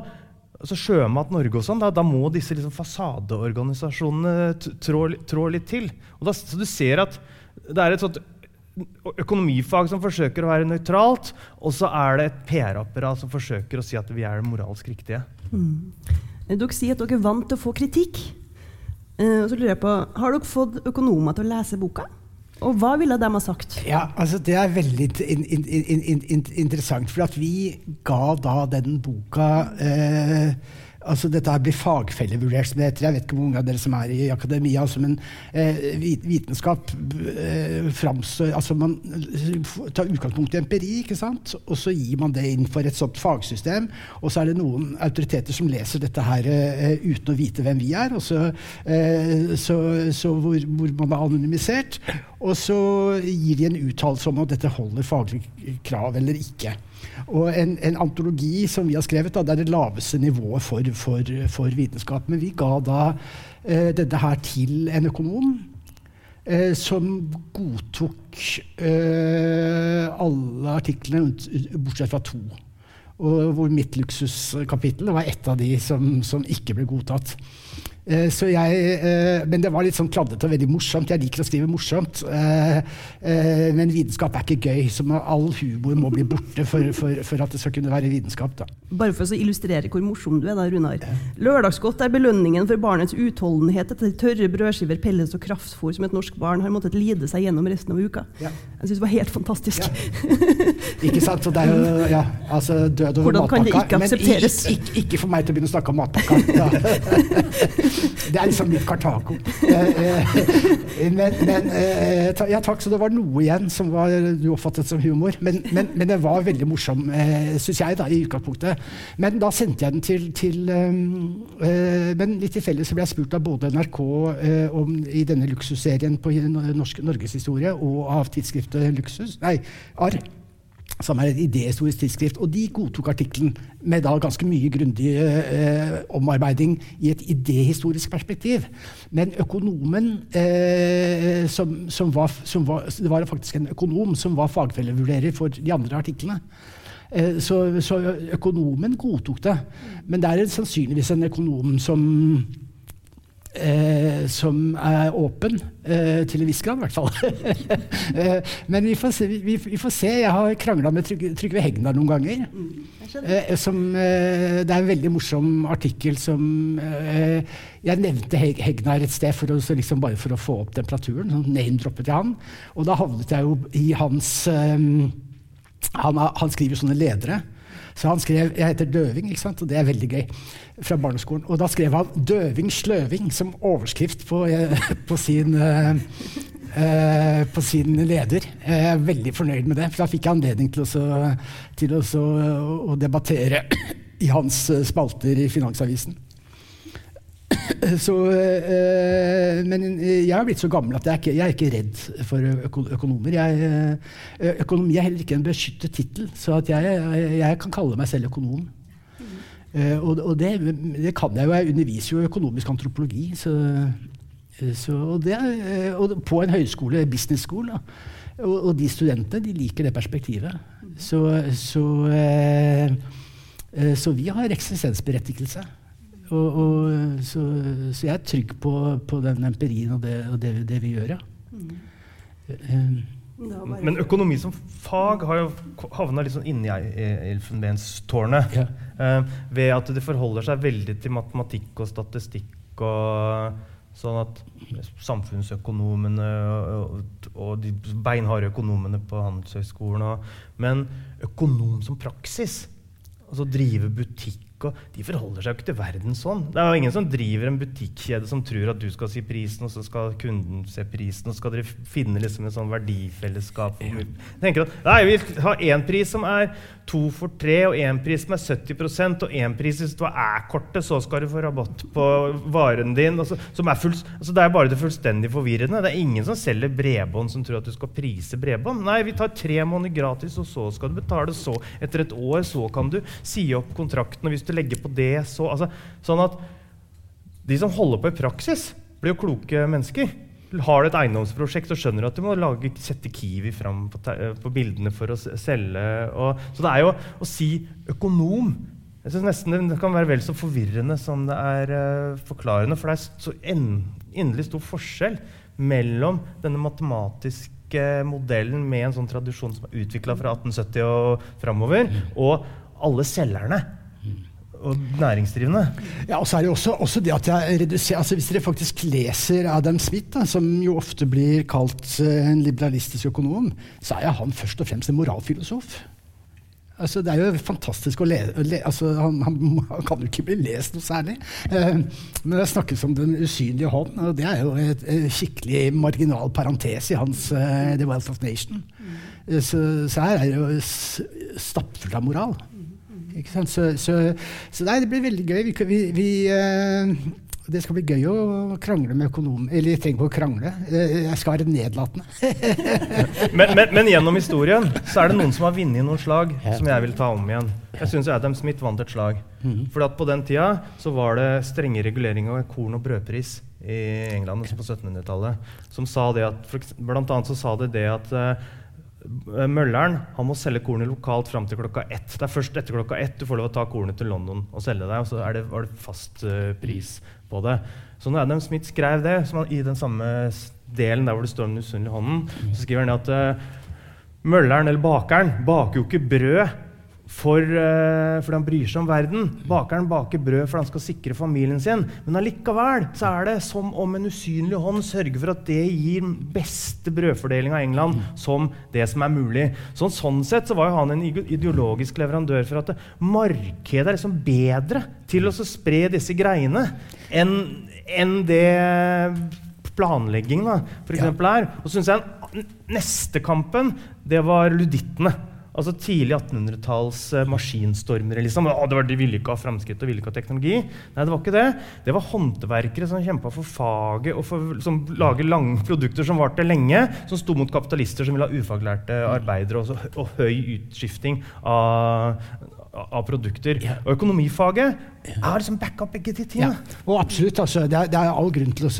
altså Sjømat Norge og sånn, da, da må disse liksom fasadeorganisasjonene trå, trå, litt til. Da, så du ser at det er et sånt økonomifag som forsøker å være nøytralt, og så er det et PR-apparat som forsøker å si at vi er det moralsk riktige. Mm. Dere sier at dere er vant til å få kritikk. Uh, så lurer jeg på, Har dere fått økonomer til å lese boka? Og hva ville de ha sagt? Ja, altså Det er veldig in, in, in, interessant. For at vi ga da den boka eh, altså Dette blir fagfellevurdert, som det heter. Jeg vet ikke hvor mange av dere som er i akademia. Altså, men eh, vitenskap eh, framstår Altså man tar utgangspunkt i empiri, ikke sant? og så gir man det inn for et sånt fagsystem. Og så er det noen autoriteter som leser dette her eh, uten å vite hvem vi er, og så, eh, så, så hvor, hvor, man er anonymisert. Og så gir de en uttalelse om at dette holder faglig krav eller ikke. Og en, en, antologi som vi har skrevet, da, det er det laveste nivået for, for, for vitenskap. Men vi ga da eh, dette her til en økonom eh, som godtok eh, alle artiklene bortsett fra to. Og hvor mitt luksuskapittel var et av de som, som ikke ble godtatt. Eh, så jeg, eh, men det var litt sånn kladdete og veldig morsomt. Jeg liker å skrive morsomt. Eh, men vitenskap er ikke gøy. Så all humor må bli borte for, for, for at det skal kunne være vitenskap. Da. Bare for å illustrere hvor morsom du er, da, Runar. Lørdagsgodt er belønningen for barnets utholdenhet etter tørre brødskiver, pellets og kraftfôr som et norsk barn har måttet lide seg gjennom resten av uka. Ja. Jeg syns det var helt fantastisk. Ja. ikke sant? Så det er jo ja, altså død over Hvordan matpakka. Kan det ikke aksepteres? Men ikke, ikke, ikke, for meg til å begynne å snakke om matpakka. [laughs] Det er liksom litt Kartago. Eh, eh, men, men eh, ja, takk, så det var noe igjen som var, du oppfattet som humor. Men, men, men det var veldig morsom, syns jeg, da, i utgangspunktet. Men da sendte jeg den til, til Men litt tilfeldig så ble jeg spurt av både NRK om, i denne luksusserien på norsk, Norgeshistorie og av tidsskriftet Luksus, nei, Arr som er et idéhistorisk tidsskrift. Og de godtok artikkelen med da ganske mye grundig eh, omarbeiding i et idéhistorisk perspektiv. Men økonomen eh, som, som, var, som, var, Det var faktisk en økonom som var fagfellevurderer for de andre artiklene. Eh, så, så, økonomen godtok det. Men det er sannsynligvis en økonom som Eh, som er åpen, eh, til en viss grad i hvert fall. [laughs] eh, men vi får, se, vi, vi får, se, Jeg har krangla med Trygve, Trygve Hegnar noen ganger. Mm, som, eh, det er en veldig morsom artikkel som eh, Jeg nevnte Hegnar et sted for å, liksom bare for å få opp temperaturen. Sånn Name-droppet jeg han. Og da havnet jeg jo i hans han, han skriver sånne ledere. Så han skrev Jeg heter Døving, ikke sant? og det er veldig gøy, fra barneskolen. Og da skrev han 'Døving sløving' som overskrift på, eh, på sin uh, på sin leder. Jeg er veldig fornøyd med det, for da fikk jeg anledning til, også, til også, å debattere i hans spalter i Finansavisen. [laughs] Så, øh, men jeg har blitt så gammel at jeg er ikke, jeg er ikke redd for økonomer. Jeg, økonomi er heller ikke en beskyttet tittel, så jeg, jeg, kan kalle meg selv økonom. Mm. Uh, og, og det, det, kan jeg jo. Jeg underviser jo økonomisk antropologi. Så, så, og, det, og, på en høyskole, business school. Og, de studentene de liker det perspektivet. Så, så, uh, så vi har eksistensberettigelse. Og, og, så, så, jeg er trygg på, på den empirien og det, og det, det vi gjør, ja. Mm. Um, men økonomi som fag har jo havna litt sånn inni elfenbenstårnet. Ja. Uh, ved at det forholder seg veldig til matematikk og statistikk. og Sånn at samfunnsøkonomene og, og de beinharde økonomene på Handelshøyskolen Men økonom som praksis, altså drive butikk og De forholder seg jo ikke til verden sånn. Det er jo ingen som driver en butikkjede som tror at du skal si prisen, og så skal kunden se prisen, og så skal dere finne liksom en sånn verdifellesskap. Jeg tenker at Nei, vi har én pris som er to for tre, og én pris som er 70% og én pris hvis du har æ-kortet, så skal du få rabatt på varen din. Altså, full, altså, det er bare det fullstendig forvirrende. Det er ingen som selger bredbånd som tror at du skal prise bredbånd. Nei, vi tar tre måneder gratis, og så skal du betale så. Etter et år så kan du si opp kontrakten. og hvis du legge på det, så altså, Sånn at de som holder på i praksis, blir jo kloke mennesker. Har du et eiendomsprosjekt og skjønner at du må lage, sette Kiwi fram på, på, bildene for å selge og, Så det er jo å si økonom jeg synes nesten Det kan være vel så forvirrende som det er uh, forklarende. For det er så inderlig stor forskjell mellom denne matematiske modellen med en sånn tradisjon som er utvikla fra 1870 og framover, og alle selgerne og næringsdrivende. Ja, og så er det også, også det at jeg reduserer, altså Hvis dere faktisk leser Adam Smith, da, som jo ofte blir kalt uh, en liberalistisk økonom, så er han først og fremst en moralfilosof. Altså, det er jo fantastisk å lese altså, han, han, han, kan jo ikke bli lest noe særlig. Uh, men det snakkes om den usynlige hånd, og det er jo et, et skikkelig marginal parentes i hans uh, The Wealth of Nation. Uh, så, så, her er det jo stappfullt av moral. Så, så, så, nei, det blir veldig gøy. Vi, vi, vi, uh, det skal bli gøy å krangle med økonomer. Eller jeg trenger ikke å krangle. Uh, jeg skal være nedlatende. [laughs] men, men, men, gjennom historien så er det noen som har vunnet noen slag som jeg vil ta om igjen. Jeg syns Adam Smith vant et slag. Mm. For på den tida så var det strenge reguleringer av korn- og brødpris i England på 1700-tallet. Som sa det at, Blant annet så sa det det at uh, Eh, mølleren han må selge kornet lokalt fram til klokka ett. Det er først etter klokka ett du får lov å ta kornet til London og selge deg. Og så det, var det fast uh, pris på det. Så når Adam Smith skrev det, i den samme delen der hvor det står om den usynlige hånden, så skriver han at uh, mølleren eller bakeren baker jo ikke brød for, uh, fordi han bryr seg om verden. Bakeren baker brød for han skal sikre familien sin. Men allikevel så er det som om en usynlig hånd sørger for at det gir den beste brødfordeling av England som det som er mulig. Så, sånn sett så var jo han en ideologisk leverandør for at det, markedet er liksom bedre til å spre disse greiene enn en det planleggingen da, for eksempel, er. Og så syns jeg neste kampen det var ludittene. Altså Tidlig 1800-talls uh, maskinstormere. Liksom. Det var, de ville ikke ha framskritt og ville ikke ha teknologi. Nei, det var ikke det. Det var håndverkere som kjempa for faget og for, som lager lange produkter som varte lenge. Som sto mot kapitalister som ville ha ufaglærte arbeidere og, og høy utskifting av, av produkter. Ja. Og økonomifaget er liksom backup begge de tingene. Ja. Og absolutt, altså, det, er, det, er, all grunn til å,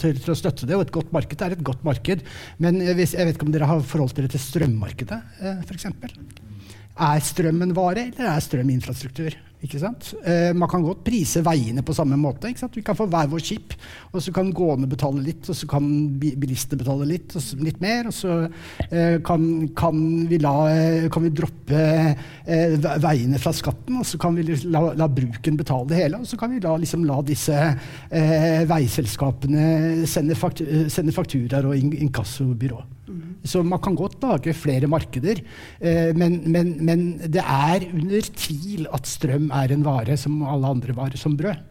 til, til å, støtte det. Og et godt marked er et godt marked. Men hvis, jeg vet ikke om dere har forholdt dere til strømmarkedet, eh, f.eks. Er strømmen vare, eller er strøm infrastruktur? Ikke sant? Eh, man kan godt prise veiene på samme måte. Ikke sant? Vi kan få hver vår skip, og så kan gående betale litt, og så kan bilister betale litt, og så, litt mer. Og så eh, kan, kan, vi la, eh, kan, vi droppe eh, veiene fra skatten, og så kan vi la, la, bruken betale det hele. Og så kan vi la, liksom, la disse eh, veiselskapene sende, faktu sende fakturaer og in inkassobyrå. Så man kan godt lage flere markeder, eh, men, men, men, det er under tvil at strøm er en vare som alle andre varer, som brød.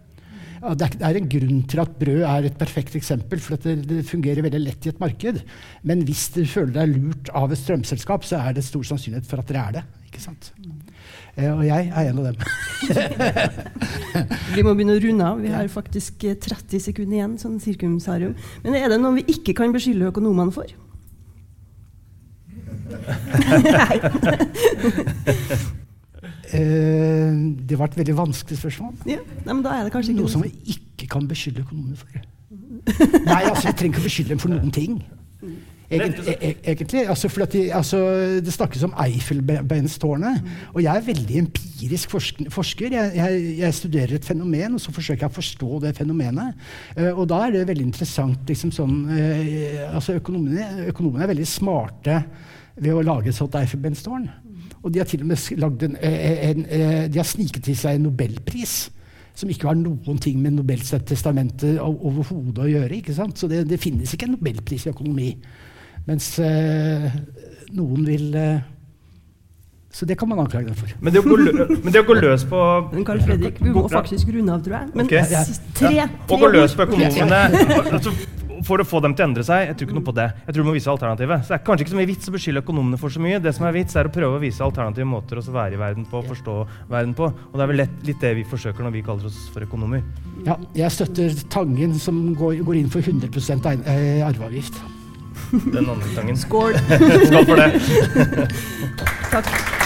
Det er, en grunn til at brød er et perfekt eksempel, for det, fungerer veldig lett i et marked. Men hvis du føler deg lurt av et strømselskap, så er det stor sannsynlighet for at dere er det. ikke sant? Eh, og jeg er en av dem. [laughs] vi må begynne å runde av. Vi har faktisk 30 sekunder igjen. sånn sirkumsarium. Men er det noe vi ikke kan beskylde økonomene for? Nei. uh, [laughs] det var et veldig vanskelig spørsmål. Ja, nei, men da er det kanskje ikke Noe som vi ikke kan beskylde økonomene for. Nei, altså, vi trenger ikke å beskylde dem for noen ting. Egentlig, e-, egentlig altså, de, altså, Det snakkes om Eiffelbeinstårnet. Og jeg er veldig empirisk forsker. Jeg, jeg, jeg, studerer et fenomen, og så forsøker jeg å forstå det fenomenet. Uh, og da er det veldig interessant liksom sånn, uh, altså økonomene, økonomene, er veldig smarte ved å lage et sånt Eiffelbenstårn. Og de har til og med lagd en, en, en, de har sniket til seg en nobelpris. Som ikke har noen ting med Nobels testamente overhodet å gjøre. ikke sant? Så det, det, finnes ikke en nobelpris i økonomi. Mens eh, noen vil eh, Så det kan man anklage dem for. Men det å gå, lø men det å gå løs på [laughs] Men Carl Fredrik, vi må faktisk runde av, tror jeg. Men okay. tre, tre Å gå løs på økonomene [laughs] altså, for å få dem til å endre seg. Jeg tror ikke noe på det. Jeg tror du må vise alternativet. Så det er kanskje ikke så mye vits å beskylde økonomene for så mye. Det som er vits, er å prøve å vise alternative måter å være i verden på, forstå verden på. Og det er vel lett, litt det vi forsøker når vi kaller oss for økonomer. Ja, jeg støtter Tangen, som går, går inn for 100 ein- eh, arveavgift. Den andre tangen. Skål. Skål for det. [laughs] [laughs] Takk.